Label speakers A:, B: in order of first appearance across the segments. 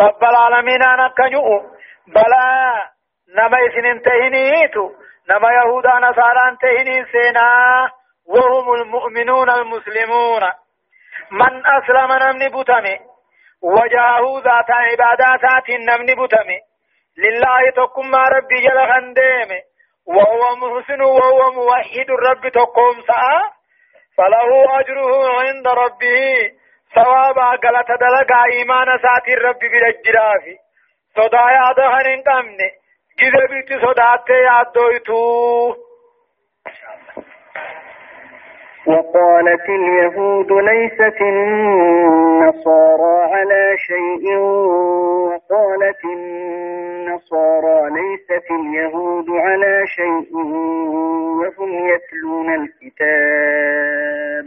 A: رب العالمين أنا كنيو بلا نما إسن تهنيتو نما يهودا نصارى تهني سينا. وهم المؤمنون المسلمون. من أسلم نمني بتمي وجاهه ذات عبادات نمني بتمي لله تقم ربي جل خنديمي. وهو محسن وهو موحد الرب تقوم سعى فله أجره عند ربه. ثوابا قلت دلقا إيمان ساتي الرب بالجرافي صدا يا دهن قمني جذا بيت صداتي يا دويتو
B: وقالت اليهود ليست النصارى على شيء وقالت النصارى ليست اليهود على شيء وهم يتلون الكتاب.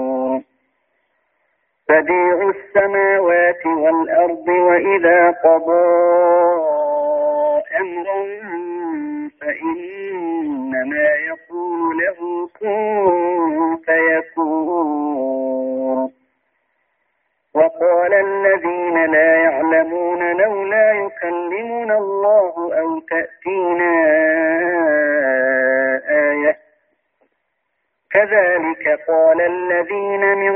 B: بديع السماوات والأرض وإذا قضى أمرا فإنما يقول له كن فيكون. وقال الذين لا يعلمون لولا يكلمنا الله أو تأتينا آية. كذلك قال الذين من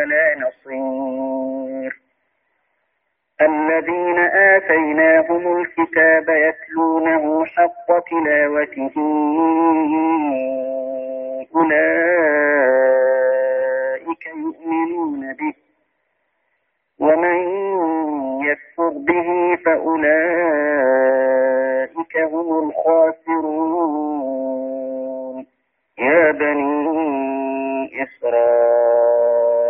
B: ولا نصير. الذين آتيناهم الكتاب يتلونه حق تلاوته. أولئك يؤمنون به. ومن يكفر به فأولئك هم الخاسرون. يا بني إسرائيل.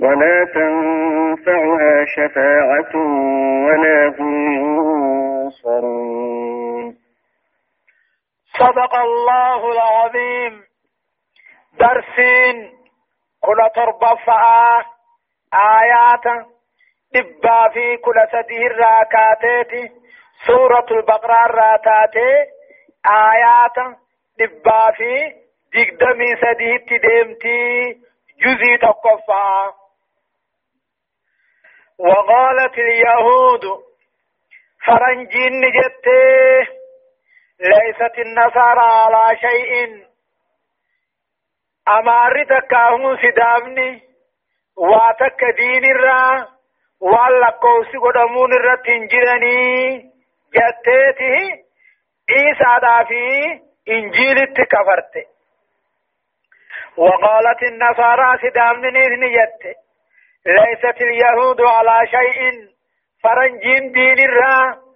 B: ولا تنفعها شفاعة ولا هم ينصرون.
A: صدق الله العظيم. درسين كل تربفا آيات دبا في كل سديه الراكاتات سورة البقرة الراتات آيات دبا في دقدمي سديه تديمتي جزي تقفا. وقالت اليهود فرنجين نجته ليست النصارى على شيء أمار تكاهم سدامني واتك دين الرا والله قوسي قدمون الرا تنجرني جتته عيسى دافي إنجيل التكفرت وقالت النصارى سدامني نجت ليست اليهود على شيء. فرنجين دين الرا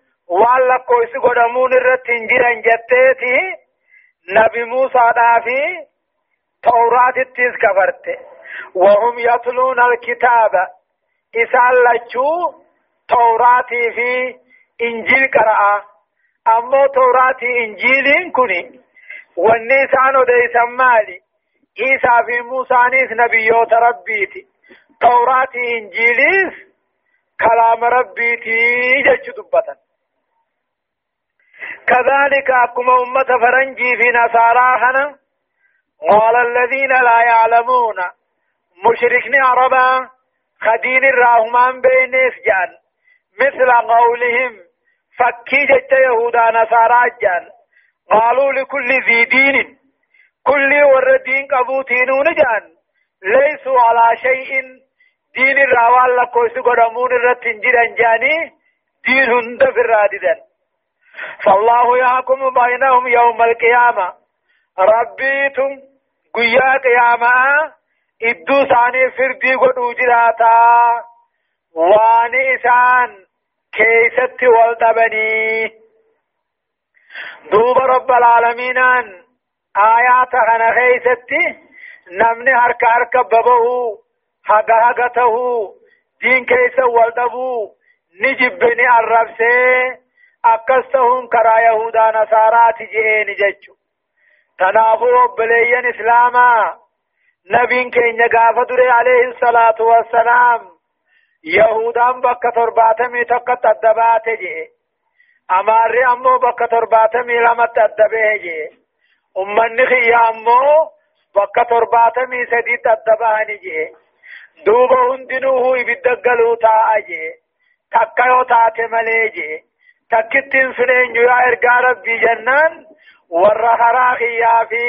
A: waan lakkoofsi godhamuun irratti hin jiran jetteeti nabi Muusaadhaa fi Tawraatittis kafarte وهم يتلون الكتاب. إسان لچو توراتي في إنجيل قرأ. أمو توراتي إنجيل كني والنسان ديسا مالي إيسا في موسى نيس نبيوت ربيتي توراتي إنجيليس كلام ربيتي جج دبتا كذلك أكما أمة فرنجي في نصارى هنا قال الذين لا يعلمون مشركني عربا خدين الراهمان بين جان مثل قولهم فكي يهودا نصارى جان قالوا لكل ذي دين كل وردين قبوتينون جان ليسوا على شيء دين الراوال لكويس قدمون الرتنجر جاني دين هند في الراددن فالله يحكم بينهم يوم القيامة. ربيتم قيا قيامة. إدو ثاني فردي قدو جراتا وان إسان كيست والدبني. دوب رب العالمين آيات خنا خيستي نمني هرك هرك ببهو. هغا هغته دين كيس والدبو نجبني الربسي أكستهم كرا يهودا نصارى تجئين ججو تنافو بليين إسلاما نبين كين يقاف دري عليه الصلاة والسلام يهودا بك ترباتمي تك تدبات جئ أماري أمو بك ترباتمي لما تدبه جئ أمن خيا أمو بك ترباتمي سدي تدبهني جئ duuba hundinuu ibidda galuu taa'a jee takka yoo taate malee jee takkittiin sun eenyu yaa ergaa rabbii jennaan? Warra karaa kiyyaa fi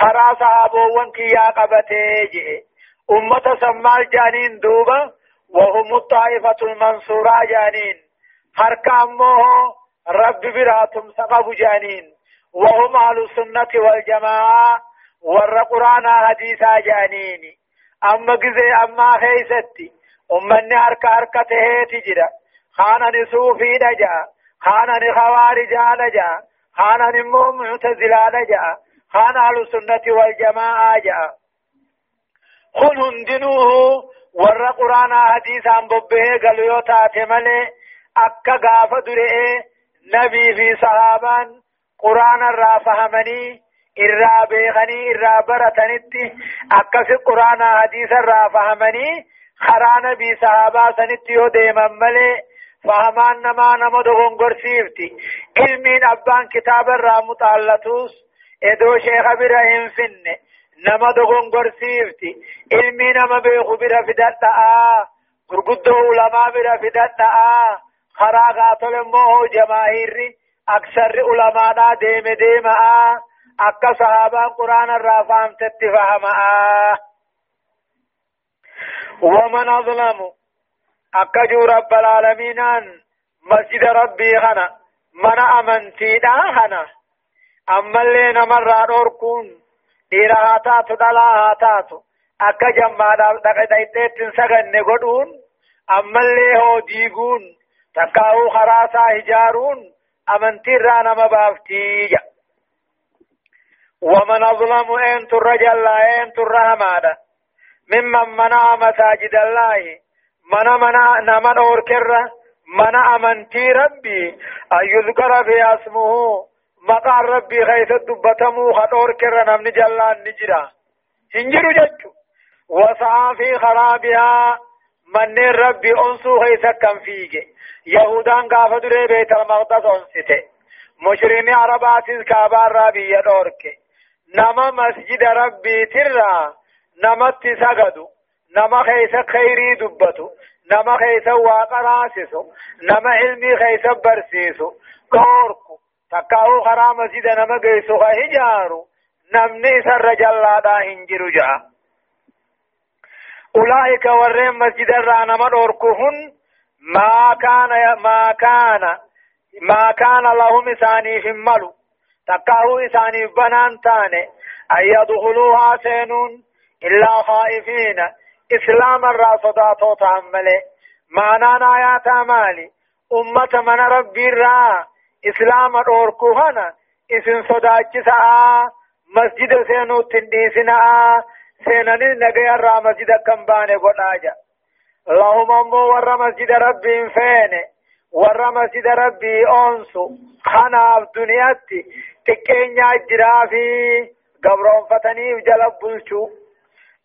A: karaa sahaabowwan kiyyaa qabatee jee ummata sammaal jaaniin duuba? Wahumu xaa'ifatul mansuuraa jaaniin harka ammoo rabbi biraa tumsa qabu jaaniin wahum ahlu sunnati wal jamaa warra quraanaa hadiisaa jaaniini جانين أما قزي أما خيستي أمني حركة حركة تهيتي خانني صوفي نجا خانني خوارج نجا خانني معتزلة نجا خان أهل السنة والجماعة جاء خن هندنوه ور قرآن حديثا ببه قليو تاتمالي أكا غاف درئه نبي في صحابان قرآن الرا فهمني إرا بيغني إرا برتنتي أكا في قرآن حديث الرا فهمني خرا نبي صحابا سنتي يو ديما ملي فهمان نما نما دغون غرسيفتي علمين أبان كتاب الرام متعلتوس ادو شيخ براهيم فن نما دغون غرسيفتي علمي نما بيخو برا فدتا آه غرقدو علماء برا فدتا آه خراغات لموه جماهيري أكثر علماء أكا صحابة قرآن الرافام تتفهم آه ومن أظلموا أكجو رب العالمين مسجد ربي خنا من أمنتي دا خنا أما اللي نمر أوركون ديرا هاتاتو دلا هاتاتو أكا جمع دقيتين سغن نقودون أما اللي هو ديقون تكاو خراسا هجارون أمنتي رانا مبافتي ومن أظلم أنت الرجل لا أنت الرحمة ممن منع مساجد الله. منا منا نمن اور كرة منا أمنتي ربي. أن يذكر في اسمه مقع ربي خيث دبتمو خد اور كرة نمن جلان نجرا. هنجر جج. وسعى في خرابها. من ربي أنسو هيسا كم فيك. يهودان قاف دري بيت المقدس أنسته مشرين عربات كابار ربي يدورك نما مسجد ربي ترى نمت سجدوا نما خيس خيري دبتو نما خيس واقع راسسو نما علمي خيس برسيسو دوركو تكاو خرا مسجد نما قيسو هجارو نمني سر جلادا هنجرو جا أولئك ورين مسجد الرانا مدوركهن ما كان ما كان ما كان لهم إساني في الملو تكاو إساني بنان تاني أن يدخلوها سينون إلا خائفين إسلام الراسطات تعمله معنى آيات مالي أمة من ربي را إسلام الأوركوهنا إسن صداچسا مسجد سينو تنديسنا سينني نغي الرا مسجد كمباني قد اللهم امو ور مسجد ربي فين ور مسجد ربي انسو خنا دنياتي تكينيا جرافي قبرون فتني وجلب بلشو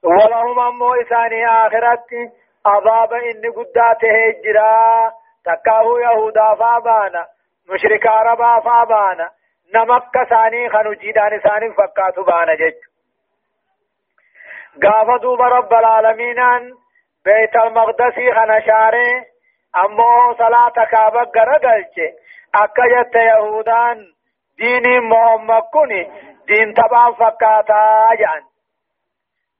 A: ولهم امو اساني اخرتي عذاب ان قداته جرا تكاهو يهودا فابانا مشرك عربا فابانا نمك ثاني خنو جيدان ثاني فكاتو بانا جج قافدوا برب العالمين بيت المقدس خنشاره امو صلاة كابا غرقلچ اكا جت يهودان دين محمد كوني دين تبا فكاتا جان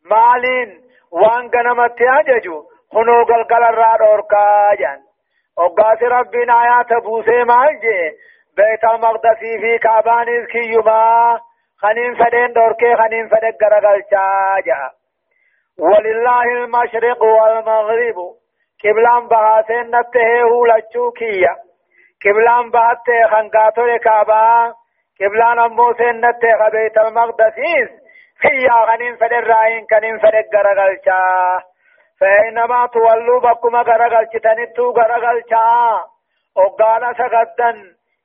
A: مالين وان غنمت اججو خنو قلقل الراد اوركا جان وقاس ربنا آيات بوسي مالجي بيت المقدس في كابان كيما خنين فدين دوركي خنين فدين غرقلچا جان ولله المشرق والمغرب قبلان بهاتين نته هولچو كيا قبلان خنقاتو لكابا قبلان امو سين نته بيت المقدس خيا غنين فدر راين كنين فدر غرغلچا فإنما تولوا بكما غرغلچتنتو غرغلچا وقانا سغدن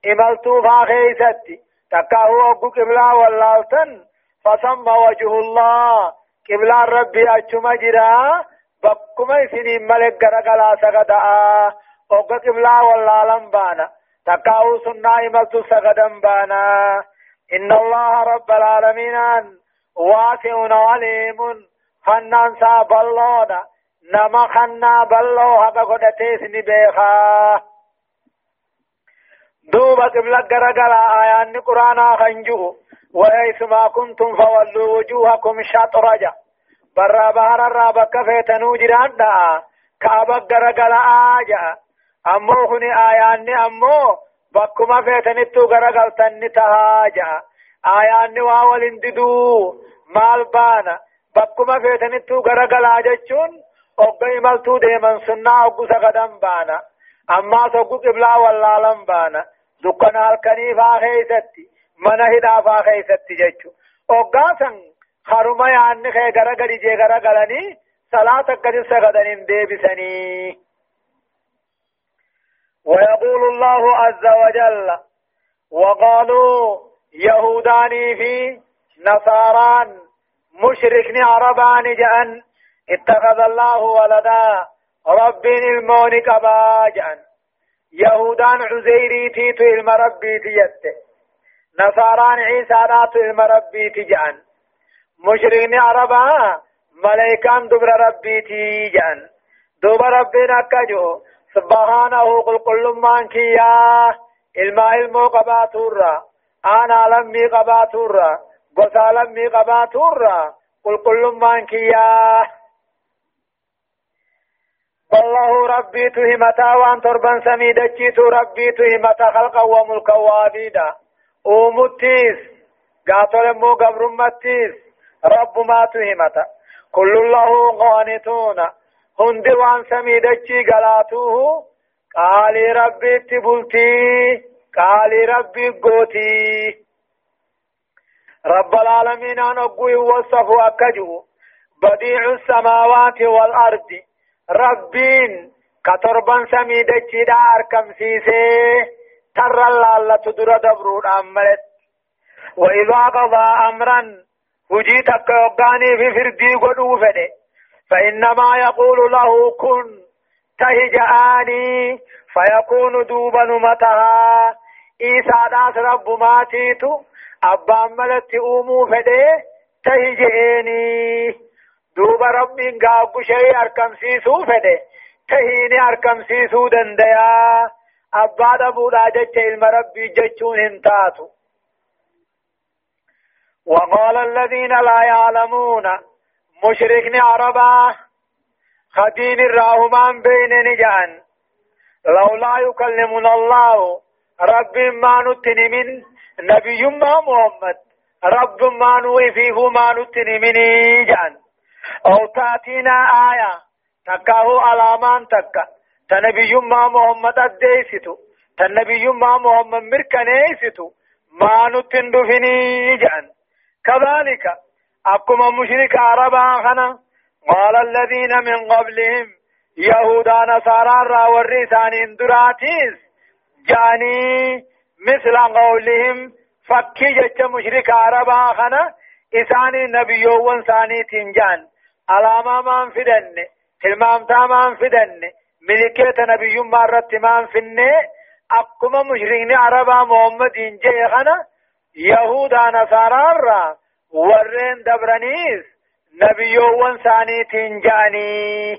A: إملتو فاخيستي. تكاهو أقو قبلا واللالتن فسمى وجه الله. قبلان ربي أجمع جرا بكما سنين ملك غرغلا سغدا اوغا قبلا واللالم بانا. تقاو سنة سغدا بانا. إن الله رب العالمين واسع عليم خنان سا بلونا نما خنا بلو حقا قدتيس نبيخا دوبا قبلا غرغلا آيان قرآن خنجو وحيثما كنتم فولوا وجوهكم شطرجا. برا بحر الرابا كفيتنو جران دا. كابا غرغلا آجا. أمو خني آياني أمو بكما فيتنتو غرغل تني تهاجا آياني واول انددو مال بانا بكما فيتنتو غرغل آجا اوغا ملتو ديمن سنة اوغو سغدن بانا أما سوغو قبلا واللالم بانا دكنا الكنيفا خيستي من هدافا خيست جيچو اوغاسن خرما يان خي غرا غري جي غرا غلني صلاة قد سغدن ديبسني ويقول الله عز وجل وقالوا يهوداني في نصاران مشركني عربان جأن اتخذ الله ولدا رب المون قبا جأن. يهودان عزيري تيتو المربي تيته نصاران عيسى رات المربي تجان مشرقين عربا ملائكان دبر ربي تجان دبر ربنا كجو سبحانه قل كل من كيا. الماء إلمو قباتورا. آنا لمي قباتورا. غسا لمي قباتورا. قل كل من كيا. والله ربي تهمتا وأن تربا سميدتي ربي تهمتا خلقا وملكا وابيدا أومتيس قاتل مو قبرمتيس رب ما تهمت كل له قانتون هند وان سميدتشي قلاتوه قالي ربي تبلتي قالي ربي قوتي رب العالمين أن أقوي وصف أكجو بديع السماوات والأرض ربين كتربا سميدتشي دار كم سيسي ترى الله تدر دبرون أمرت وإذا قضى أمرا هجي تكوغاني في فردي قدو فده فإنما يقول له كن تهجآني فيكون دوبا نمتها إيسا داس رب ماتيتو أبان ملت أمو فده تهجئني دوبا رب قاب شيء أركم سيسو فده تهيني أركم سيسو دنديا أبا دبودا جج علم ربي ججون هنتاتو وقال الذين لا يعلمون مشركني عربا خدين الراهمان بين نجان. لولا يكلمنا الله رب ما نتني من نبي ما محمد رب ما نوي فيه ما نتني من جان أو تأتينا آية تكاه علامان تكا. تنبي ما محمد أديستو تنبي ما محمد مركنيستو ما نتن جان كذلك أكما مشرك عربا خنا. قال الذين من قبلهم يهودا نصارى را والرسان اندراتيس جاني مثل قولهم فكي جت مشرك عربا خنا. إساني نبيو وانساني تنجان. علامة ما فدن تلمام ما فدن. ملكية نبي مرت ما فنه أقوم مشركين عربا محمد إنجي خنا. يهودا نصارى را ورين دبرنيس نبيو وانساني تنجاني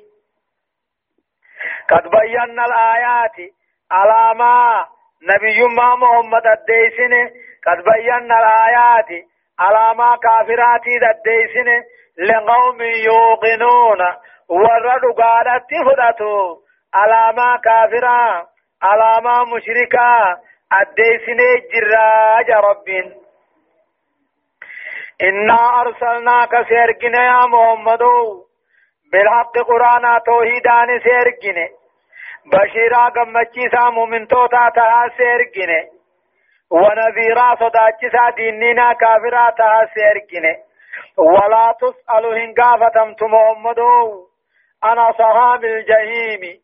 A: قد بينا الآيات على ما نبي ما محمد الديسن قد بينا الآيات على ما كافرات الديسن لقوم يوقنون ورد قالت فدتو على كافرا على مشركا الديسن جراج رب إنا أرسلناك سيركنا يا محمد. بالحق قرآن توحيدان سيركنا بشيرا غمچيسا مؤمنتوتا تها سيركنا ونذيرا صداچسا ديننا كافرا تها سيركنا ولا تسألوا هنقافتم محمد. أنا صحاب الجحيم.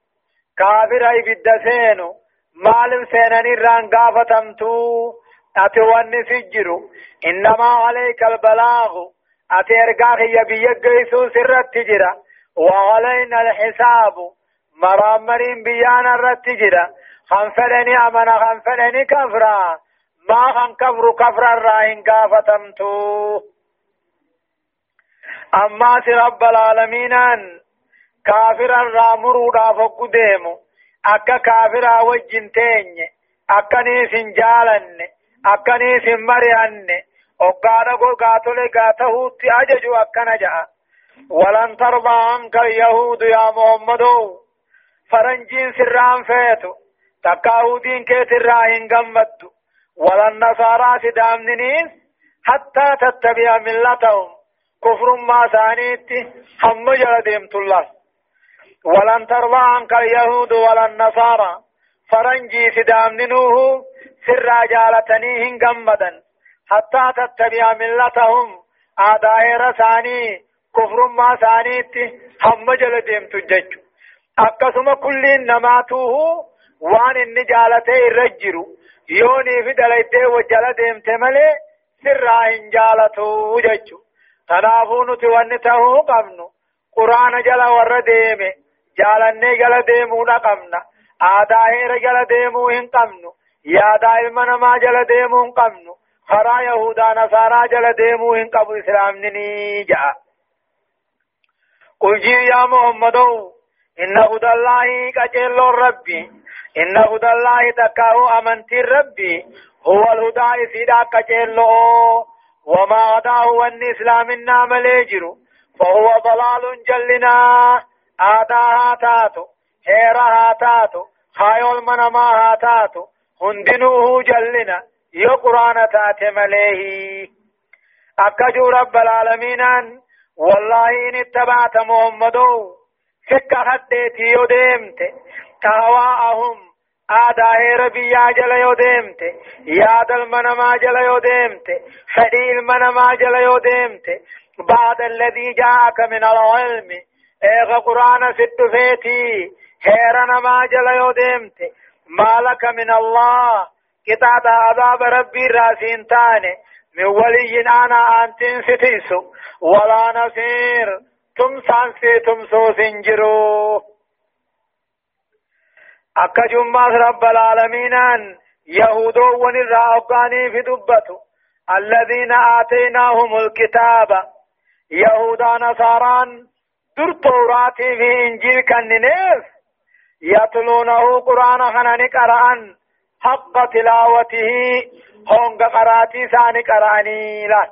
A: كافر أي بالدسين مال سينني ati wanni si jiru innamaa alayka albalaagu ati ergaa kiyya biyya geessuun sirratti jira wa alayna alxisaabu maraamariin biyyaan irratti jira kan fedhani amana kan fedhani kafra maa kan kafru kafra irraa hin gaafatamtu ammaas rabbal aalamiinaan kaafira irraa muruudhaaf hoggu deemu akka kaafiraa wajjin teenye akka niis hin jaalanne akkanii sin mari'anne oggaadha gogaatole gaatahuutti ajaju akkana ja'a. Walan tarbaa kan yahudu yaa muhammadoo faranjiin sirraan feetu takka ahuudiin keetirraa hin gammaddu. Walan nasaaraa sidaamniniin hattaa tattabi'a millatahum kufrummaa isaaniitti hamma jala deemtullas walan tarbaa kan yahudu walan nasaaraa faranjii sidaamninuuhu سر جالتنيهن قمدا حتى تتبع ملتهم آدائر ثاني كفر ما ثانيت هم akkasuma kulliin namaatuuhu waan inni jaalatee irra jiru yoonii fi dalaydee wajjala deemte malee sirraa hin jaalatu jechu kanaafuu nuti wanni tahuu qabnu quraana jala warra deeme jaalannee jala deemuudha qabna aadaa heera ilma namaa jala deemuu hin qabnu karaa yahudaa nasaaraa jala deemuu hin qabu islaamni ni ja'a قل يا محمد إن هدى الله كجل ربي. إن هدى الله تكاه أمنتي ربي. هو الهدى إسيدا كجل وما هداه وان إسلام النام ليجر فهو ضلال جلنا. آداها تاتو هيرها تاتو خايول منما تاتو. هندنوه جلنا يقران تات مليه أكجو رب العالمين والله إن اتبعت محمدو سكا هديتي يو ديمت تهواءهم آدا هير بيا جل يو ديمت ياد المنما جل يو ديمت فدي المنما جل يو ديمت بعد الذي جاءك من العلم ايغ قرآن ست فيتي هير نما جل يو ما لك من الله؟ كتاب عذاب ربي راسين تاني. من ولي أنا أنت ستيسو ولا نصير. تمسان في تمسو سنجرو أكا جمعة رب العالمين يهودو ونرى في دبتو. الذين آتيناهم الكتاب. يهودا نصاران. در توراتي في إنجيل كننيف يتلونه قرآن خنان قرآن حق تلاوته هونغ قراتي ساني قرآني لا.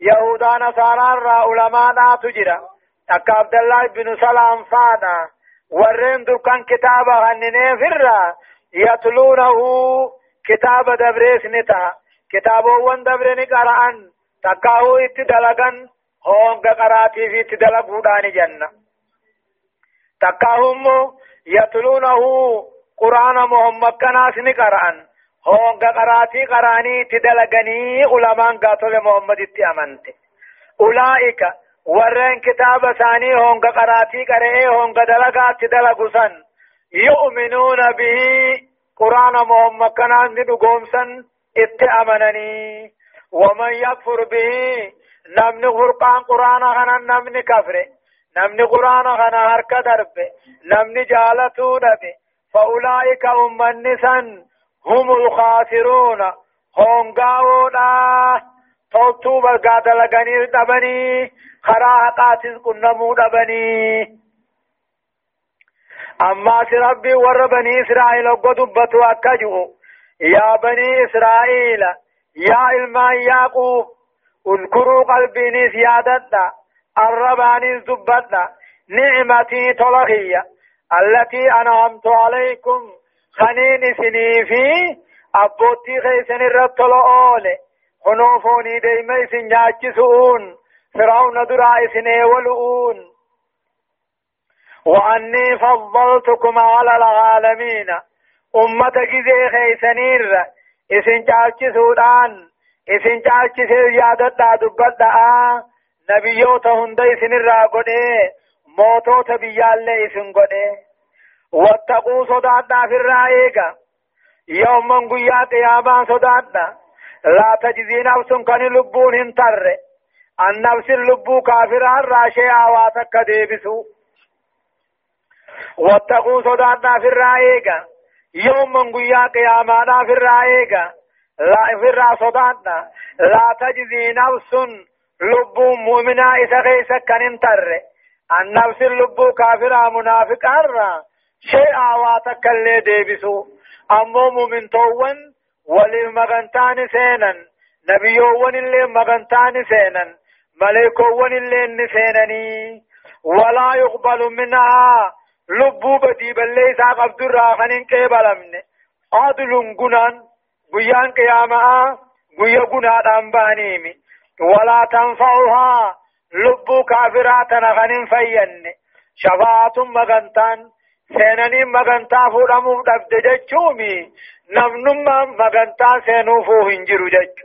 A: يهودا نصارى را علماء تجرى. أكا عبد الله بن سلام فانا ورين دكان كتاب هنني فرا. يتلونه كتاب دبريس نتا. كتاب وان دبرني قرآن. تكاو اتدلغن هونغ قراتي في اتدلغوداني جنة. تكاهم يتلونه قرآن محمد كناس نقرأن. هونغ قرآتي قرآني تدلغني علماء قاتل محمد اتأمنت أولئك ورين كتاب ثاني هونغ قرآتي قرأي هونغ دلغات تدلغسن يؤمنون به قرآن محمد كناس ندقومسن اتأمنني ومن يكفر به نمن فرقان قرآن خنا نمن كفر نمن قرآن خنا هرك درب نمن جالتو نبي فأولئك هم النسان هم الخاسرون هم قاونا توتو برقاد لغني دبني خرا قاتل كنمو دبني أما ربي ور بني إسرائيل قدبتوا أكجوا يا بني إسرائيل يا إلما ياقوب اذكروا قلبي زيادتنا الرباني زبتنا نعمتي طلقيه التي أنعمت عليكم خنين سني في أبوتي خيسن الرطل أولي خنوفوني ديما سنجاج سؤون فرعون درا سني ولؤون. وأني فضلتكم على العالمين أمة جزي خيسنير إسن جاج سودان إسن نبيوت هندي سنر قده موتوت بيالله إسن قده واتقوا صدادا في الرائقة يوما قيا قياما صدادا لا تجزي نفس كان لبون انتر النفس اللبو كافرا راشي آواتك ديبسو واتقوا صدادا في الرائقة يوما قيا قياما في الرائقة لا في الرا صدادا لا تجزي نفس لبو مؤمنا إذا غيسك كان انتر النفس اللبو كافرا منافقا را شيء آواتك اللي ديبسو أمو مؤمن توون ولي مغنتان سينا نبيوون اللي مغنتان سينا ملائكوون اللي نسينني ولا يقبل منها لبو بدي بلي ساق عبد الراخن كيبلمن عدل غنان غيان قياما غيا غنا دامبانيمي ولا تنفعها. لبو كافرات نغن فين. شفاعة مغنتان سينني مغنتا فودمو دبد جچومي نمنما مغنتا سينو فو هنجرو جچ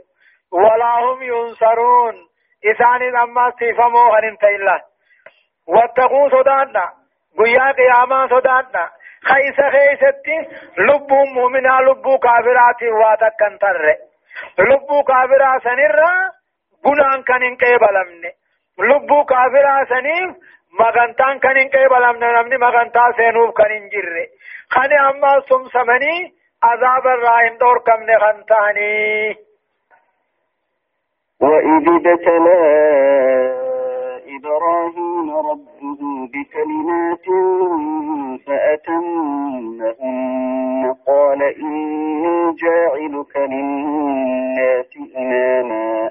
A: ولا هم ينصرون. إسان أما سيفمو هننت إلا واتقوا صدانا قيا قياما صدانا خيس خيستي لبو مؤمنا لبو كافرات واتكن تر لبو كافرات سنرا. قنان كان انقبلمني لبو كافرات سنيف مغنتان كان إن قبل نمني مغنتا سينوف كان إن جر خاني أما سم سمني عذاب الرائن دور كم نغنتاني
B: وإذ ابتلى إبراهيم ربه بكلمات فأتمهن قال إني جاعلك للناس إماما.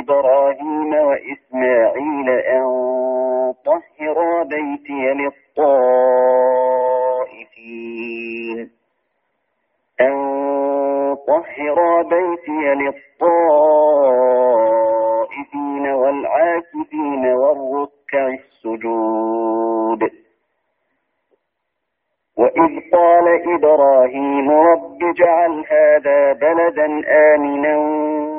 B: إبراهيم وإسماعيل أن طهرا بيتي للطائفين. أن طهرا بيتي للطائفين والعاكفين والركع السجود. وإذ قال إبراهيم رب اجعل هذا بلدا آمنا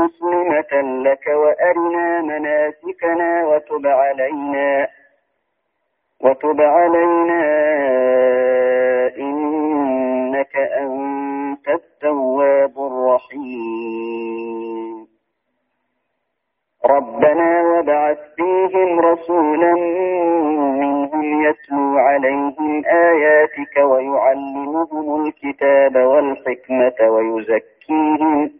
B: مسلمة لك وأرنا مناسكنا وتب علينا وتب علينا إنك أنت التواب الرحيم. ربنا وابعث فيهم رسولا منهم يتلو عليهم آياتك ويعلمهم الكتاب والحكمة ويزكيهم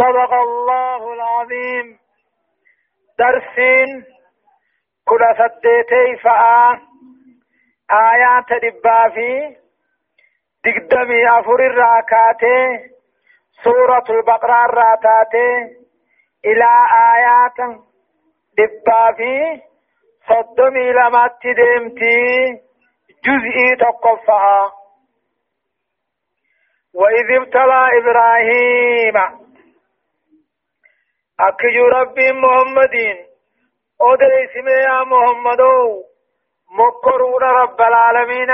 A: صدق الله العظيم. درسين كل سديتي فآ آيات دبا في دقدمي أفر الراكاتي سورة البقرة الراتاتي إلى آيات دبا في صدمي لما تدمتي جزئي تقفها وإذ ابتلى إبراهيم أكجو ربي محمدين أدري اسمي يا محمدو مكرون رب العالمين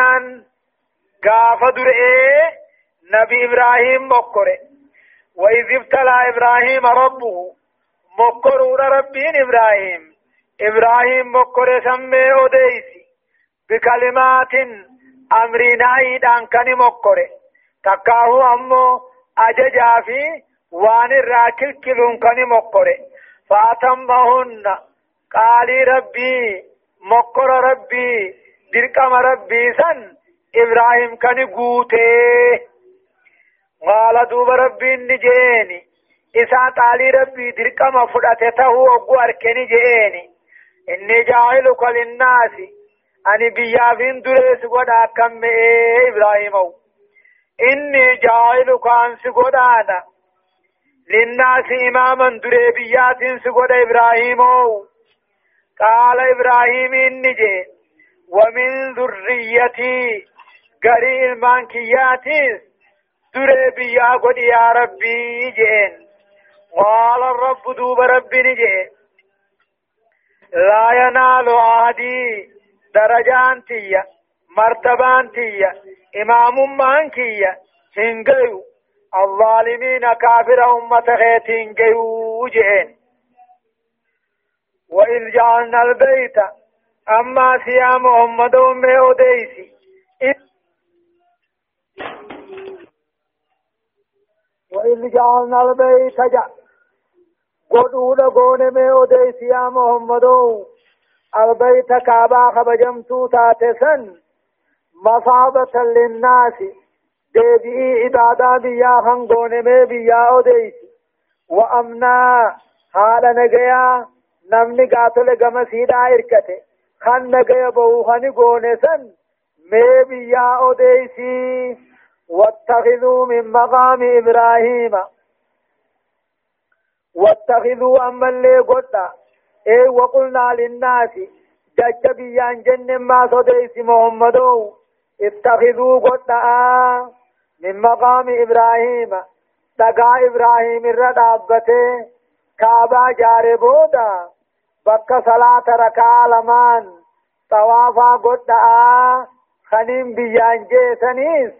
A: قاف درئي نبي إبراهيم مكره وإذ ابتلى إبراهيم ربه مكرون ربين إبراهيم إبراهيم مكره سمي أديسي بكلمات أمرين عيدان كان مكره تكاهو أمو أججا في وان الراكل كلون كان مكره فأتمهن قالي ربي مكر ربي درقم ربي سن إبراهيم كان قوته قال دوب ربي نجيني إسا تعالي ربي درقم فرأته وقو أركني جيني إني جاعلك للناس أني بيافين دريس قد أكم إبراهيم إني جاعلك أن سقدانا للناس إماما دري بيات سقد إبراهيم قال إبراهيم إني ومن ذريتي قري المانكيات دري بيا قد يا ربي جين قال الرب دوب ربي نجي لا ينال عهدي درجان تيا مرتبان تيا إمام مانكيا هنجيو الظالمين كافر أمة خيت هنجيو جين وإذ جعلنا البيت أما سيا محمد أمي أوديسي. وإذ جعلنا البيت جعل قدود قون مي أوديسي يا محمد البيت كعبا خبجمتو تاتسن. مصابة للناس. Deebi'ii ibaadaa biyyaa hangoonamee biyyaa odeysi wa amnaa haadha nagayaa namni gaatole gama siidhaa hirkate kan nagaya bahu hani goone san mee biyyaa odeysi واتخذوا من مقام إبراهيم واتخذوا أما اللي قلنا إيه وقلنا للناس جج بيان جن ما صديس محمدو اتخذوا قلنا من مقام إبراهيم. دقا إبراهيم الردابته كعبة جاربودا بك صلاة ركع لمان. طوافا قلنا خنين بيان جيسانيس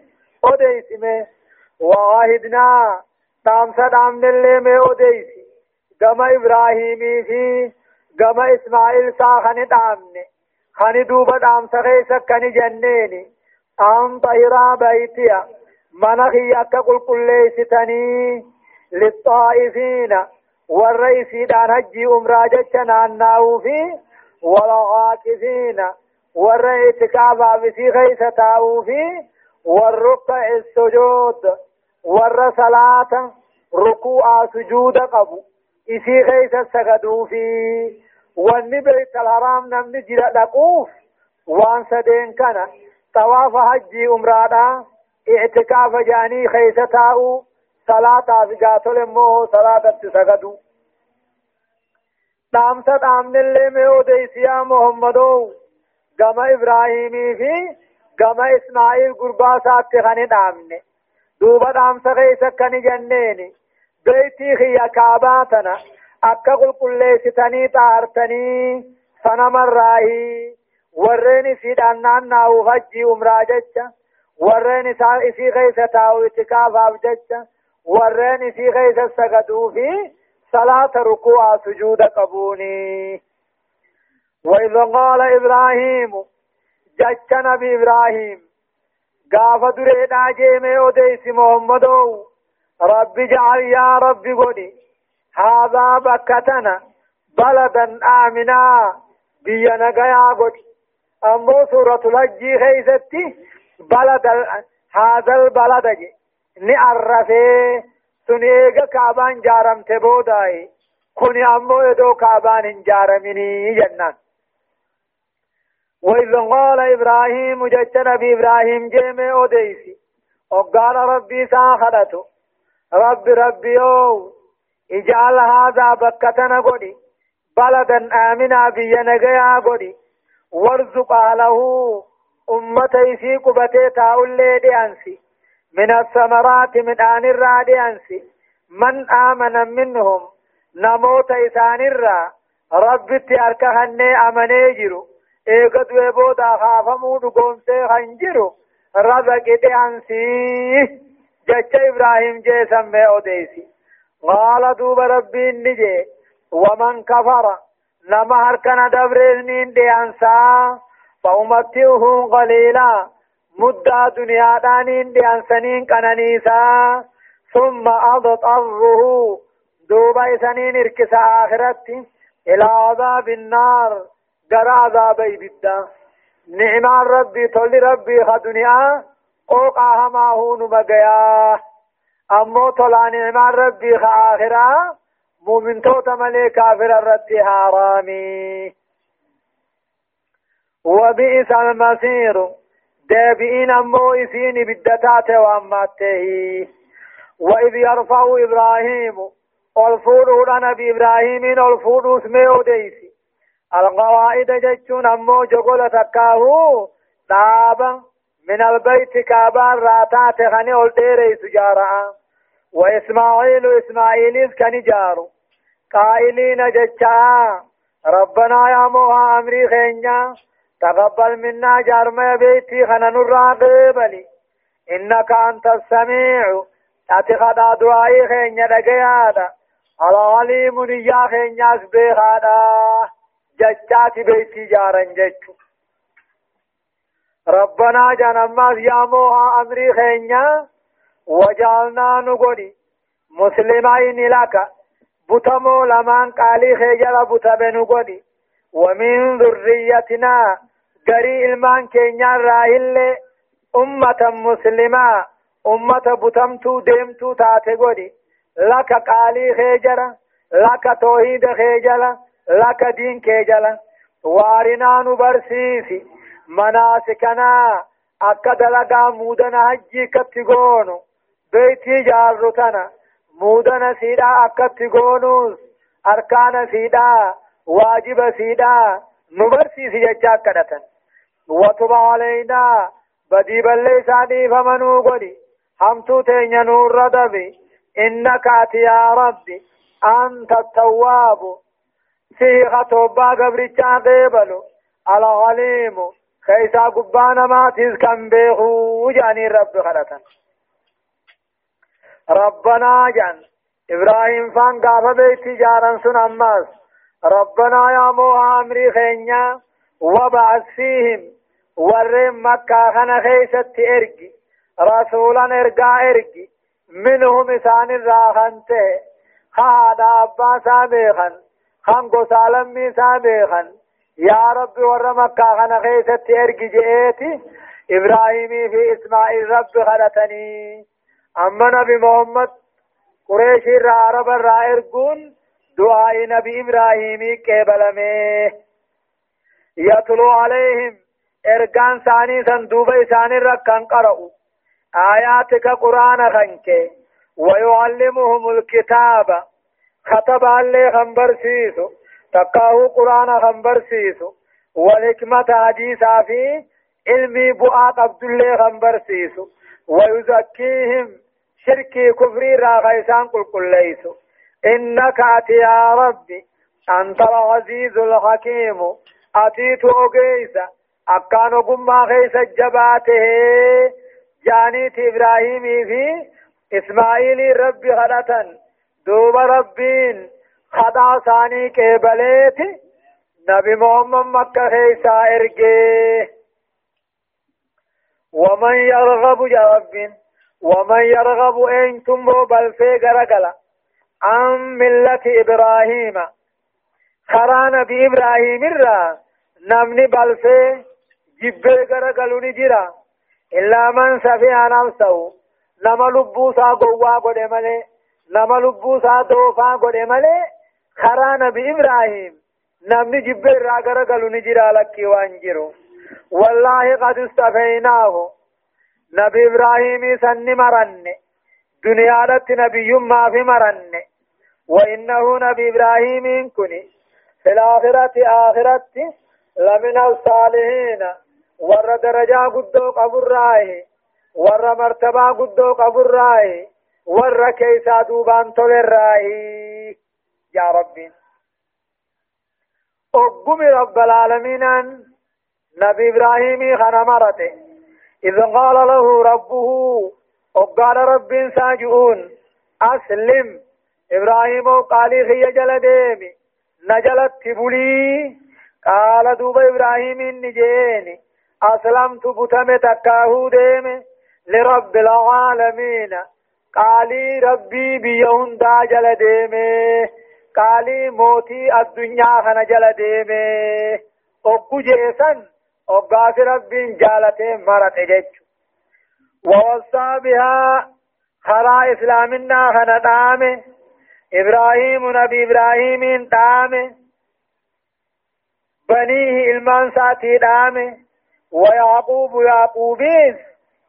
A: أديسمه وعهدنا تامسا دامن اللي مي أديسي كما إبراهيمي في. كما إسماعيل سا خني دامن خني دوبا دامسا خيسا كني جنيني. أم طهرا بيتيا. منخي أكا قل قل ليستني للطائفين دان هجي أمراجة ناناو في والعاكفين والرئيس كعبا بسي خيسا تاو في والركع السجود ور صلاة ركوع سجود قبو. إسي خيس سجدوا في والنبي الحرام نمني جرى لقوف وان سدين كان. طواف حجي أمرادا اعتكاف جاني خيس تاو صلاة في قاتل مو صلاة سجدوا دامسة دامن اللي ميو ديسيا محمدو كما إبراهيمي في كما إسماعيل قربا سات خاني دامني دوبا دام سغيس كني جنيني بيتي خيا كاباتنا أكا قل قل ستني تارتني سنم الراهي وريني سيد أنان ناو فجي أمراجتش وريني سي غيس تاو اتكاف أبجتش وريني سي غيس سقدو في صلاة ركوع سجود قبوني وإذ قال إبراهيم جچ نبي إبراهيم قاف دريدا جيمي وديس محمدو رب اجعل يا رب قولي هذا بكتنا بلدا آمنا بينا قيا قولي أمو سورة الحج خيستي بلد هذا البلد جي نعرفه سنيغا كابان جارم تبوداي كوني أمو يدو كابان جارمني جنان وإذ قال إبراهيم جت نبي إبراهيم جيم أوديسي وقال ربي ساخدته رب ربي أو اجعل هذا بكتنا قدي بلدا آمنا بينا قيا قدي وارزق أهله. أمتي في قبتي تاولي دي أنسي من الثمرات من آن الرادي أنسي من آمن منهم نموت إسان الرا رب تياركهن أمني جرو eegatu eeboodaa haafamuu dhugoomsee kan jiru raba qixi ansii jecha ibraahim jeesammee odeysi qaala duuba rabbiin ni jee waman kafara nama harkana dabreesniin dhiyansaa faumatti'uhun qaliilaa muddaa duniyaadhaaniin dhiyansaniin qananiisaa ثم أضطره. دوبا إسانين إركس آخرتي إلى عذاب النار. غرا عذاب إبدا. نعم ربي تولي ربي خدنيا قوقا هما هون مغيا أمو طلع نعم ربي خآخرا مؤمن توت ملي كافر الرد حرامي. وبئس المصير. دابئين أمو إسين بدتات وأماته. وإذ يرفع إبراهيم والفور نبي إبراهيم والفور اسمه ديسي القواعد جتون أمو جغل تكاهو. دابا من البيت كابان راتات خني والدير سجارة. وإسماعيل إسماعيل كان جارو. قائلين جتشا ربنا يا موها أمري خينيا. تقبل منا جارما بيتي خنا نرى قبلي إنك أنت السميع. أتخذ دعائي خينيا دقيادا العليم يا خينيا سبيخادا جچاتي بيتي جارن جچو ربنا جنماس يا موها أمري خينيا وجعلنا نقولي. مسلمين لك. بتمو لمن قالي خيجل بتبنو قولي ومن ذريتنا قري المان كينيا راهل أمة مسلمة أمة بتمتو ديمتو تاتي قولي لك قالي خيجرة لك توحيد خيجلة لك دين خيجلة وارنا نبرسيسي مناسكنا akka dalagaa muudana hajjii akkatti goonu beeytii jaarru tana muudana siidhaa akkatti goonuus arkaana siidhaa waajiba siidhaa nu barsiisi jecha akkadhatan watuba وطب علينا. بدي بلي ساني فمنو قدي هم توتين ينور ردبي إنك يا ربي. أنت التواب. سيه خطوبا قبر تعبيبلو العليم. خيسا قبان ما تزكن بيهو جاني رب خلطا ربنا جان. إبراهيم فان قافة بيتي جاران سن أماس ربنا يا موها أمري خينيا. وبعث فيهم. ورم مكة خنا خيست إرقي رسولا إرقا إرقي منهم إسان الراخنته خادا أبا سابقا خنقو سالمي سابقا يا رب ور مكة خنا خيست ارجي جئتي إبراهيم في إسماعيل رب خلتني أما نبي محمد قريش را عرب را ارجون دعاء نبي إبراهيم قبل يتلو عليهم ارجان ثاني صندوق ثاني ركان قرأوا آياتك قرآن خنك ويعلمهم الكتاب خطب عليه خنبر سيسو تقاه قرآن خنبرسيسو والحكمة حديثا في علمي بؤا قبد الله خنبرسيسو ويزكيهم شركي كفري راغيسان قل قل ليسو إنك أتي يا ربي أنت العزيز الحكيم أتيت أقيسا أكان قم غيس جباته جانيت إبراهيم في إسماعيل ربي غلطا دوب ربين. خدا ثاني قبلت نبي محمد مكة خيسا إرجي. ومن يرغب جرب ومن يرغب إن تمو بل في غرغلا عن ملة إبراهيم. خرا نبي إبراهيم الرا. نمني بل جبه غرغلوني جرا إلا من سفي نفسه نما لبوسا قوا قد ملي نما لبوسا دوفا قد ملي خرا نبي إبراهيم نمني جبر راغر قالوا نجرا لك وانجرو والله قد استفيناه نبي إبراهيم سن مرن دنيا لت نبي ما في مرن وإنه نبي إبراهيم كني في الآخرة آخرة لمن الصالحين ور درجة قدو قبر راه ور مرتبة قدو قبر راه ور كيسا دوبان تولر راه يا ربي أقم رب العالمين نبي إبراهيم خنمرته إذ قال له ربه وقال رب ساجؤون أسلم إبراهيم قال خي جل نجلت تبولي قال دوب إبراهيم نجيني أسلمت بتم تكاهو ديمي لرب العالمين. قالي ربي بيون دا جل ديمي. قالي موتي الدنيا خنا جل ديمه اوكو جيسن اوغاس ربين جالته مرت اجج ووصى بها خرا إسلامنا خنا دامه إبراهيم نبي إبراهيم دامه بنيه ساتي دامه ويعقوب يعقوبيس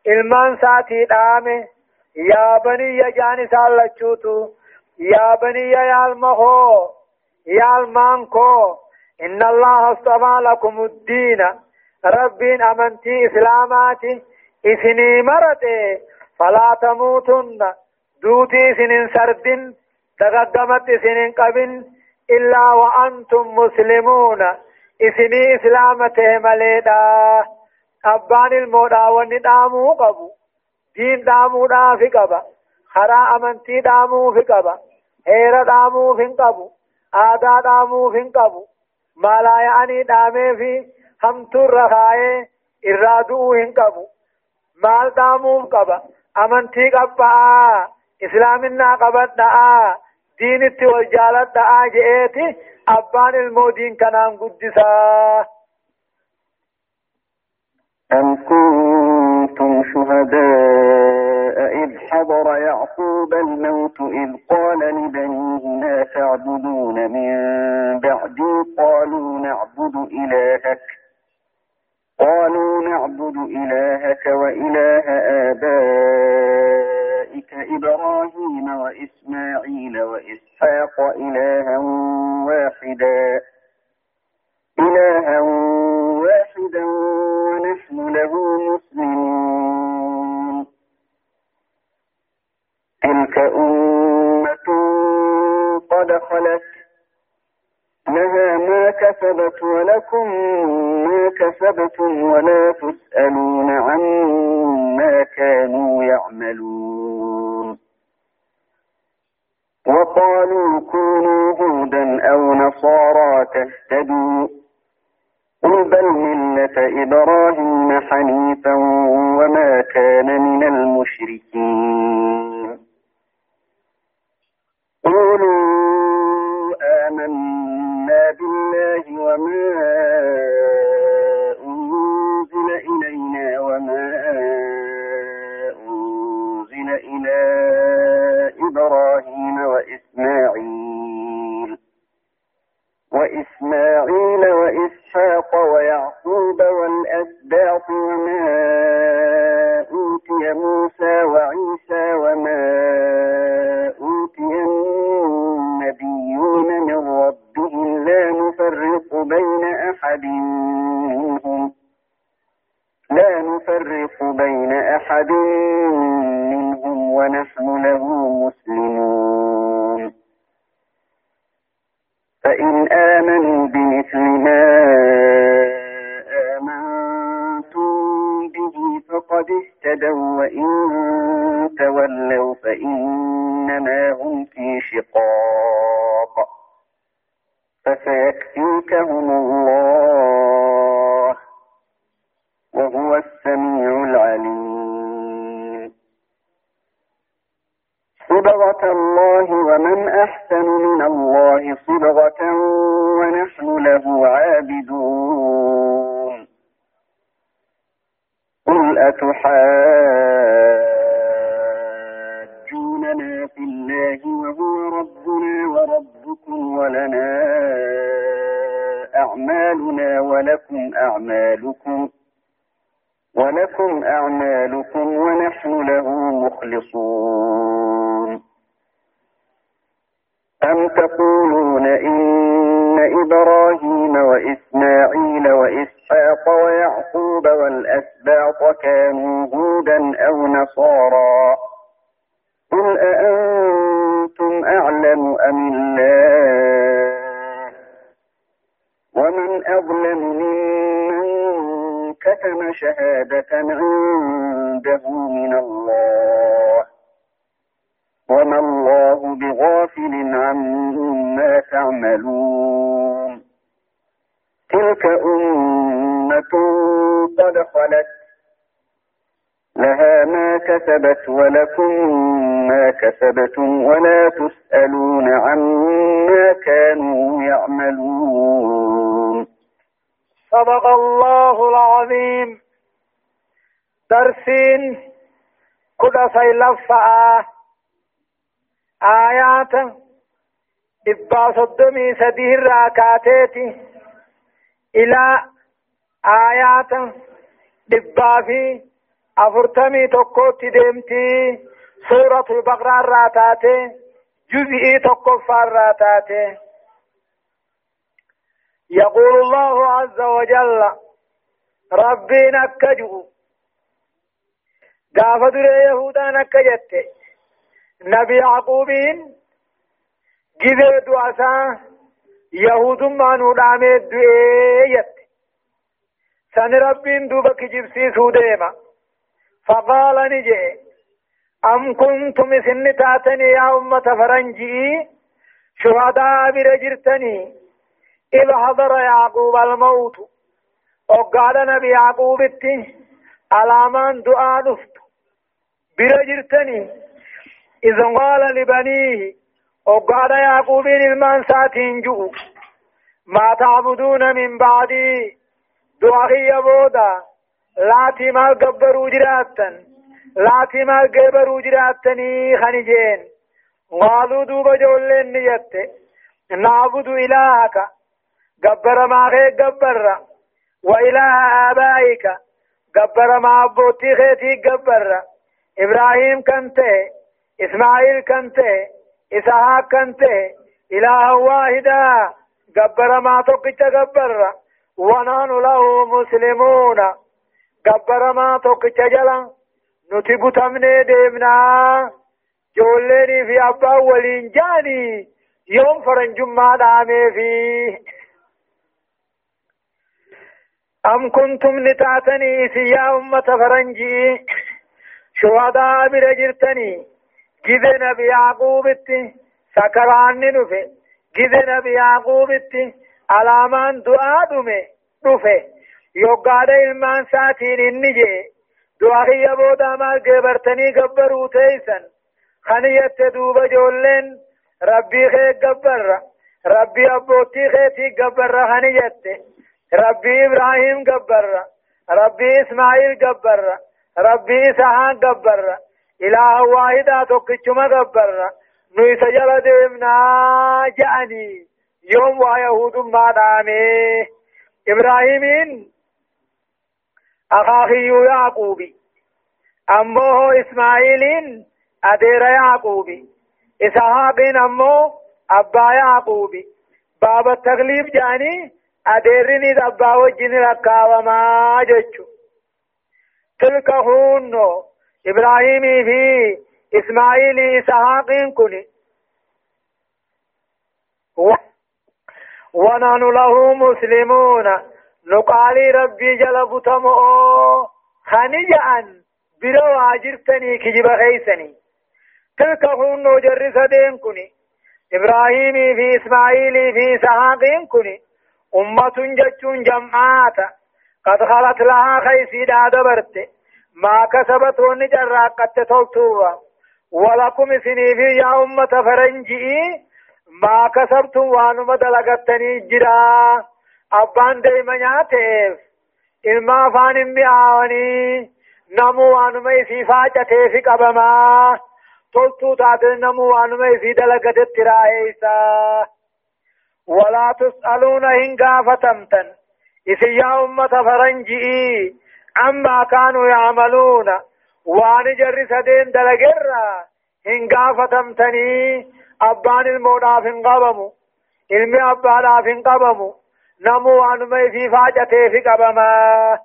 A: إلمان ساتي دامه يا بني جاني سالچوتو يا بني يا المخو يا المانكو. إن الله اصطفى لكم الدين. رب أمنتي إسلاماتي. إثني مرتي. فلا تموتن. دوتي سنين سردن تقدمت سنين قبل. إلا وأنتم مسلمون. إسلامته مليدا أبان المودا وندامو قبو دين دامو دا في قبا خرا أمنتي دامو في قبا heera dhaamuuf hin qabu aadaa dhaamuuf hin qabu maalaa yaa'anii dhaamee fi hamtuurra kaayee irraa du'uu hin qabu maal dhaamuuf qaba amantii qabba'aa islaaminaa qabadha'aa jaaladha'aa je'eeti abbaan ilmoo diin kanaan guddisaa
B: أم كنتم شهداء حضر يعقوب الموت إذ قال لبنيه ما تعبدون من بعدي قالوا نعبد إلهك. قالوا نعبد إلهك وإله آبائك. إبراهيم وإسماعيل وإسحاق إلها واحدا. إلها واحدا ونحن له مسلمون. تلك أمة قد خلت لها ما كسبت ولكم ما كسبتم ولا تسألون عما كانوا يعملون. وقالوا كونوا هودا أو نصارى تهتدوا. قل بل ملة إبراهيم حنيفا وما كان من المشركين. قولوا آمنا بالله وما أنزل إلينا وما أنزل إلى إبراهيم وإسماعيل وإسماعيل وإسحاق ويعقوب والأسباط وما أوتي موسى وعيسى وما قد خلت لها ما كسبت ولكم ما كسبتم ولا تسألون عما كانوا يعملون.
A: صدق الله العظيم. درسين كدا سيلفا آيات إبا صدمي سديه راكاتيتي. إلى آيات إبا في أفرتمي تقوتي ديمتي سورة البقرة راتاتي جزئي تقفى راتاتي يقول الله عز وجل ربي نكجو قافة يهودا نكجت نبي يعقوبين جذر دعسا يهود ما نودامي دوئيت سن ربين دوبك جبسي سوديما فقال نجي أم كنتم سن تاتني يا أمة فرنجي شهداء برجرتني إذ حضر يعقوب الموت وقال نبي يعقوب التي alamaan du'aa dhuftu bira jirtanii idan qaala libaniihi oggaadha yaaquubiin ilmaan isaatiin ju'u maa tacbuduuna min kiyya booda laatii maal gabbaruu jiraattan لاتي ما قبروا جراتني خنجين قالوا دوب جولين نيت نعبد إلهك قبر ما غير قبر وإله آبائك قبر ما أبوتي خيتي قبر إبراهيم كنته إسماعيل كنته إسحاق كنته إله واحدا قبر ما توقيت قبر ونحن له مسلمون. قبر ما توقيت جلا نتبو تمني ديمنا. جوليني في أبا ولين جاني يوم فرنجم دامي فيه أم كنتم نتاتني سيا أمة فرنجي؟ شهداء برجرتني جذ نبي يعقوب سكران نفه جذ نبي يعقوب علامان دعاء دمه نفه يوقاد ilmaan saatiin inni jee du'a kiyya booda maal geebartanii gabbaruu teeysan kan yette duuba ijoolleen rabbii kee gabbarra rabbii abbootii keetii gabbarra kan yette ربي إبراهيم قبر ربي إسماعيل قبر ربي إسحاق قبر إله واحدة توكيشما قبر نوي سجل ديمنا جاني يوم ويهود ما دامي. إبراهيم أخاخي يعقوبي. أمه إسماعيل أدير يعقوبي. إسحاق أمه أبا يعقوبي. باب التغليب جاني adeerrinis abbaa wajjin rakkaawamaa jechu tilka hunno ibraahimii fi ismaa'ilii isahaaqiin kun ونحن له مسلمون. نقالي ربي جل بتمو خنجأن. برو عجرتني كجب خيسني تلك هن جرس دين كني إبراهيم في إسماعيل في سحاقين كني أمة جتون جمعات. قد خلت لها خيسيدا دبرت ما كسبت ونجر قد تلتوا ولكم سنيفي يا أمة فرنجي ما كسبتم وانما دلقتني جرا أبان ديما ilma afaan hin mi'aawanii namuu waanuma isii faacatee fi qabamaa. Toltuu taate namuu waanuma isii dalagatetti raa'eeysaa ولا تسألون إن قافتمتا إذ يا أمة فرنجئي عما كانوا يعملون وان جرس دين دلقرا إن قافتمتني أبان الموضع في قبمو علمي أبانا في قبمو نمو أنمي في فاجته في قبما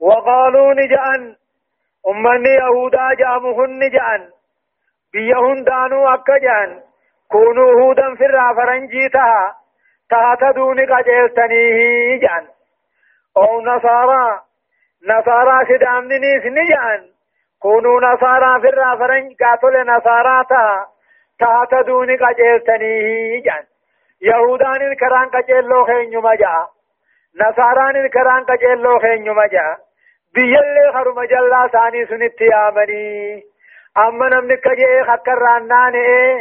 A: وقالوا نجأن أمني يهودا جامهن نجأن بيهن دانو أكجان كونوا هودا في الرافرنجي تها تهتدون قجلتنيه جان أو نصارى نصارى سدامني سنجان كونوا نصارى في الرافرنج قاتل نصارى تها تهتدون قجلتنيه جان يهودان الكران قجلو خين مجا نصاران الكران قجلو خين مجا بيالي خرم جلا ثاني سنتي آمني أما نمنك جئ خكر راناني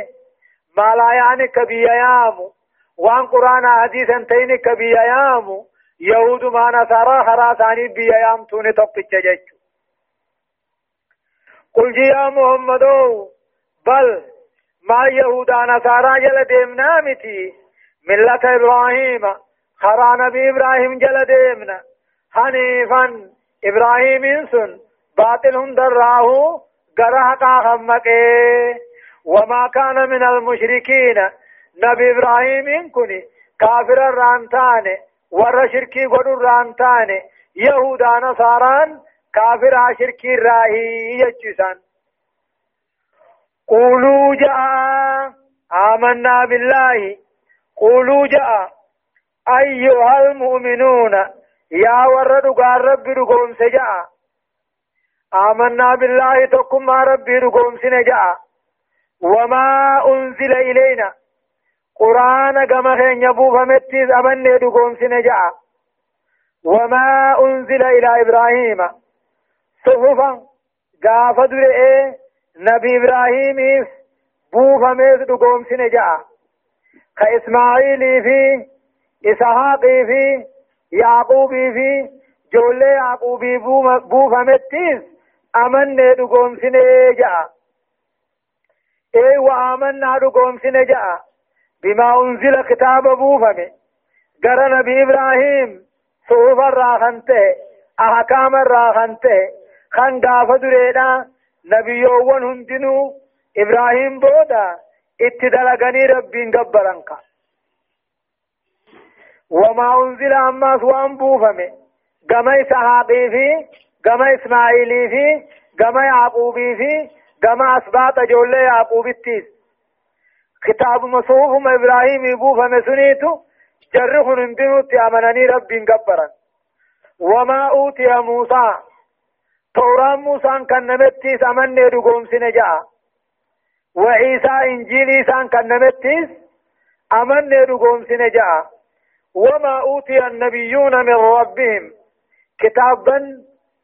A: ما لا يعني كبي يامو وان قرآن حديث انتين كبي يامو يهود ما نصارى خراساني بي يام توني تقتش جيش قل يا محمد بل ما يهودا نصارى جل ديمنا متي ملة إبراهيم خرا نبي إبراهيم جل ديمنا حنيفا إبراهيم سن باطل دراه غرها قا خمكه وما كان من المشركين نبي إبراهيم كني كافر الرانتان ور شركي قد الرانتان يهودا نصاران كافر شركي الراهي يجسان. قولوا جاء آمنا بالله. قولوا جاء أيها المؤمنون يا ورد قال ربي رقوم سجاء. آمنا بالله تقم ما ربي رقوم سنجاء. وما أنزل إلينا. قرآن كما خين يبوف متيز أمن دقوم سنجاء. وما أنزل إلى إبراهيم. صحفا قاف درئ نبي إبراهيم بوف ميز دقوم سنجاء كإسماعيل في إسحاق في يعقوب في جولي يعقوبي بوفمتيس أمني دقوم سنة جاء إيه وآمنا دقوم سنة جاء بما أنزل كتاب بوفمي قرى نبي إبراهيم صوف الراخنته أحكام الراخنته خان قاف دريدا نبيوون هندنو إبراهيم بودا اتدلقني ربين قبرنك وما أنزل أما سوان بوفمي قمي سحاقي في قمي إسماعيلي في قمي يعقوبي في قمي أسباط جولي يعقوب كتاب مصوف إبراهيم بوفمي سنيتو جرخ نندنو تيامنني ربين قبرن وما أوتي موسى توران موسى كان نمتيس أمني دقوم سنجا وعيسى إنجيل إيسان كان نمتيس أمني دقوم سنجا وما أوتي النبيون من ربهم كتابا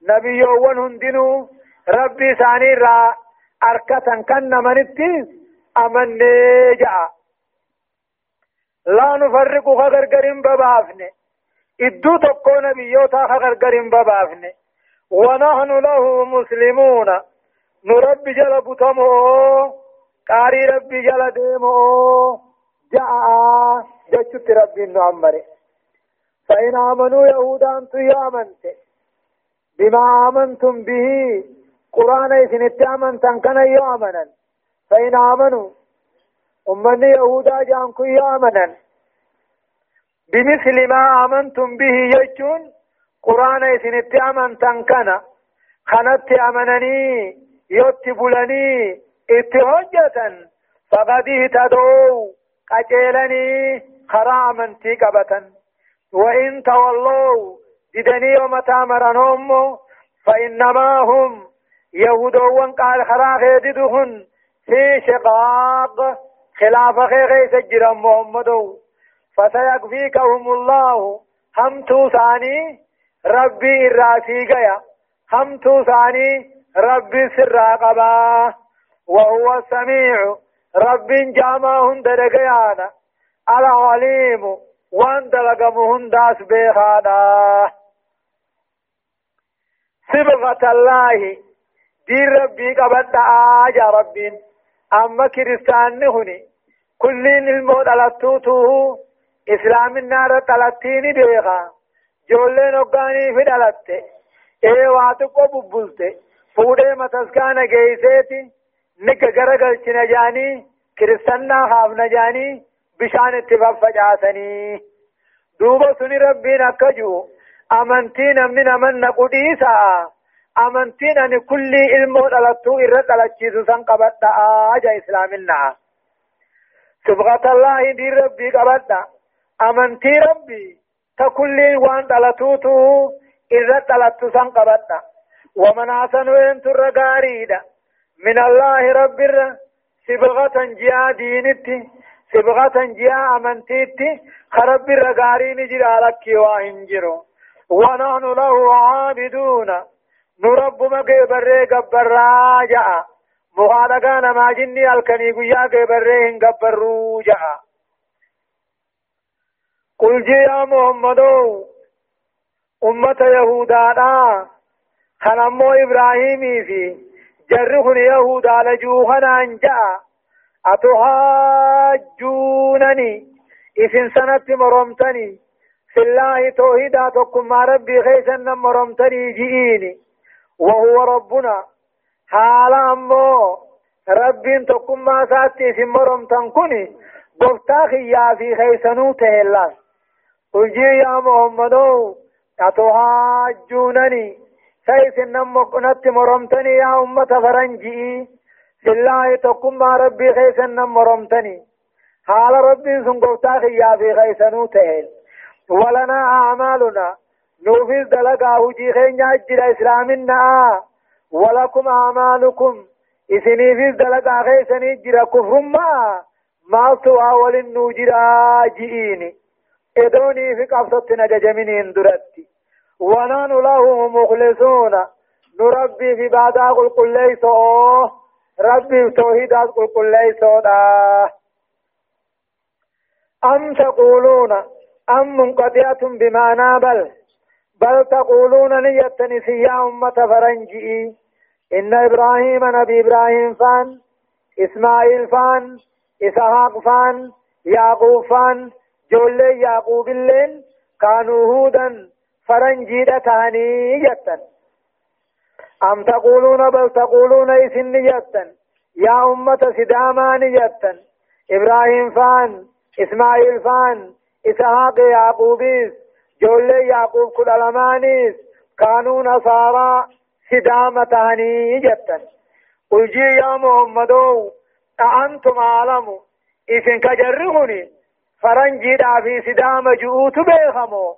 A: نبيون هندنو ربي ثاني را أركة كان منتيس أمني جاء لا نفرق غرغر ببافنه إدو تقو نبيوتا غرغر ببافنه ونحن له مسلمون. نرب جل بتمو قاري ربي جل ديمو. جاء جچت ربي نعمره فإن آمنوا يهودا أنتم يامنت بما آمنتم به. قرآن إذن اتامنتن كان يامنا فإن آمنوا. أمني يهودا جانكو يامنا بمثل ما آمنتم به يجون. قرآن إذن اتامنتن كان خنت أمنني يتبلني اتهجة فقد اهتدوا قجلني خرا منتي قبة وإن تولوا ددني ومتى مرنهم فإنما هم يهودون قال خرا خيددهن في شقاق خلاف خيغي سجرا محمد فسيكفيكهم الله هم توساني ربي الراسي قيا هم توساني ربي سر قبا وهو السميع رب جامعهن درقيانا العليم وان دلقمهن داس بيخانا صبغة الله دين ربي قبل آجا ربين أما كريستان نهني كلين الموت ألتوته إسلام النار تلتيني بيغا جولين أقاني في دلته إيه واتقو ببلته فودي متسكان جيسيتي نك غرغل چنجاني كريستنا خافنا جاني بشان اتفاق فجاسني دوبا سني ربنا كجو أمنتين من أمن نقوديسا أمنتين أن كل علم دلتو إرد دلتشيس سنقبت آجا إسلامنا سبغة الله دي ربي قبت أمنتي ربي تكل وان دلتوتو إرد دلتو سنقبت ومن أحسن وين ترغاريدا من الله رب سبغة جاء دينتي سبغة جاء أمنتيتي خرب الرغارين جرى لك وإنجرو ونحن له عابدون. نرب مكي بري قبر راجع. مخالقان ما جني الكني قيا قبرين قبر روجع. قل جي يا محمد أمة يهودا خنمو إبراهيمي في؟ جرهن يهودا لجوهنا أنجا أتحاجونني؟ إذن سنة مرمتني في الله توحيدا تكم ربي خيسا مرمتني جئيني. وهو ربنا حالا أمو ربين ما ساتي في مرمتن كني قفتا خيا في خيسنو تهلا قل يا محمد أتحاجونني سيف النم كنت مرمتني يا أمة فرنجي بالله تقم ما ربي خيس النم مرمتني حال ربي سنقوتا خيا في خيسنو تهل ولنا أعمالنا نوفيز دلقا هجي خين يجل إسلامنا ولكم أعمالكم إسني فيز دلقا خيسني جرى كفر ما ما سوى ولن جرى جئيني إدوني في قفصتنا ججمين درتي. ونحن له مخلصون. نربي في بعد قل قل ليس. ربي توحيد قل قل ليس. أم تقولون؟ أم منقطعة بمعنى بل بل تقولون نيتني يا أمة فرنجي. إن إبراهيم نبي إبراهيم فان إسماعيل فان إسحاق فان يعقوب فان جولي يعقوب اللين كانوا هودا فرنجي تاني يتن أم تقولون بل تقولون إسن يتن يا أمة سدامان يتن إبراهيم فان إسماعيل فان إسحاق يعقوبيس جولي يعقوب كل ألمانيس كانوا نصارى سدامتاني جتن قل يا محمد أأنتم أعلم إذن كجرهني فرنجي في سدام جؤوت بيخمو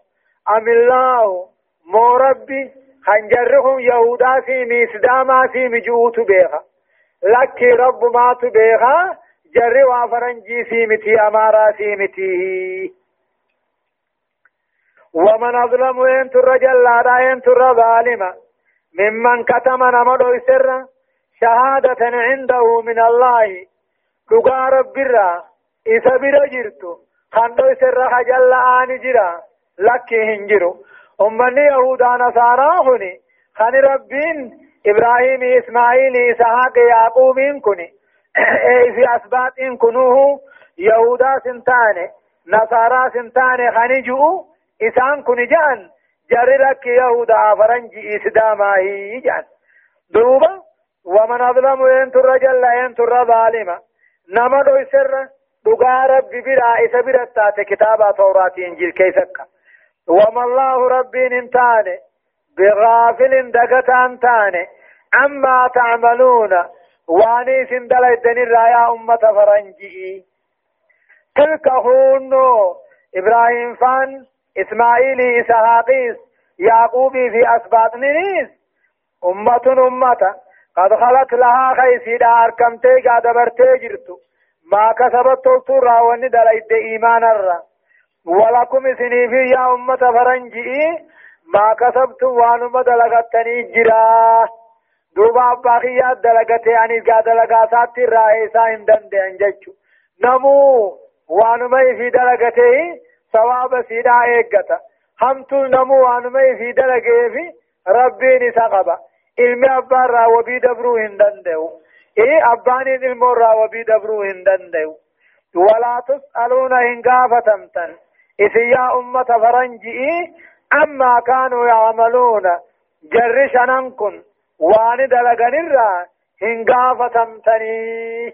A: أم الله مو ربي خنجرهم يهودا سيمي سداما سيمي جؤوت بيخا لك رب ما تبيخا جر وفرنجي سيمتي أمارا سيمتي ومن أظلم وين ترجل لا ين تر ظالما ممن كتم نمدو سر شهادة عنده من الله. لقى رب الرا إذا بلا جرتو خندو سر خجل آن جرا لك هنجرو أمني يهودا نصارى هني خن ربين إبراهيم إسماعيل إسحاق يعقوب كني في أسباب إن كنوه يهودا سنتاني نصارى سنتاني خنجو إسان كن جان جررك يهودا فرنجي إسداما هي جان دوبا ومن أظلم ينتر لا ينتر ظالما نما دو سر دغا ربي برا إسا برتات كتابا توراة إنجيل كيسك وما الله ربي نمتاني بغافل دقتان تاني عما تعملون واني سندل الدنيا رايا أمة فرنجي تلك هونو إبراهيم فان إسماعيل إسحاقيس يعقوب في أسباط نيس أمة أمة قد خلت لها خيسيدا أركمتي قاد برتي جرتو ما كسبت تلتورا وندل إد إيمان الرا ولكم سنيفي يا أمة فرنجي. ما كسبت وانما دلغتني جرا. دوبا أباقيات دلغتي أني قاد دلغاتات الرائسا هندن دي أنججو. نمو وانما في دلغتي ثواب سيدا ايغتا همتو نمو وانمي في دلقه في ربي نسقبا علمي أبان را وبي دبرو هندن ديو. إيه أباني علمو را وبي دبرو هندن ولا تسألون إن قافتمتن إذ يا أمة فرنجي أما كانوا يعملون. جرشنن كن وان دلقن الرا إن قافتمتني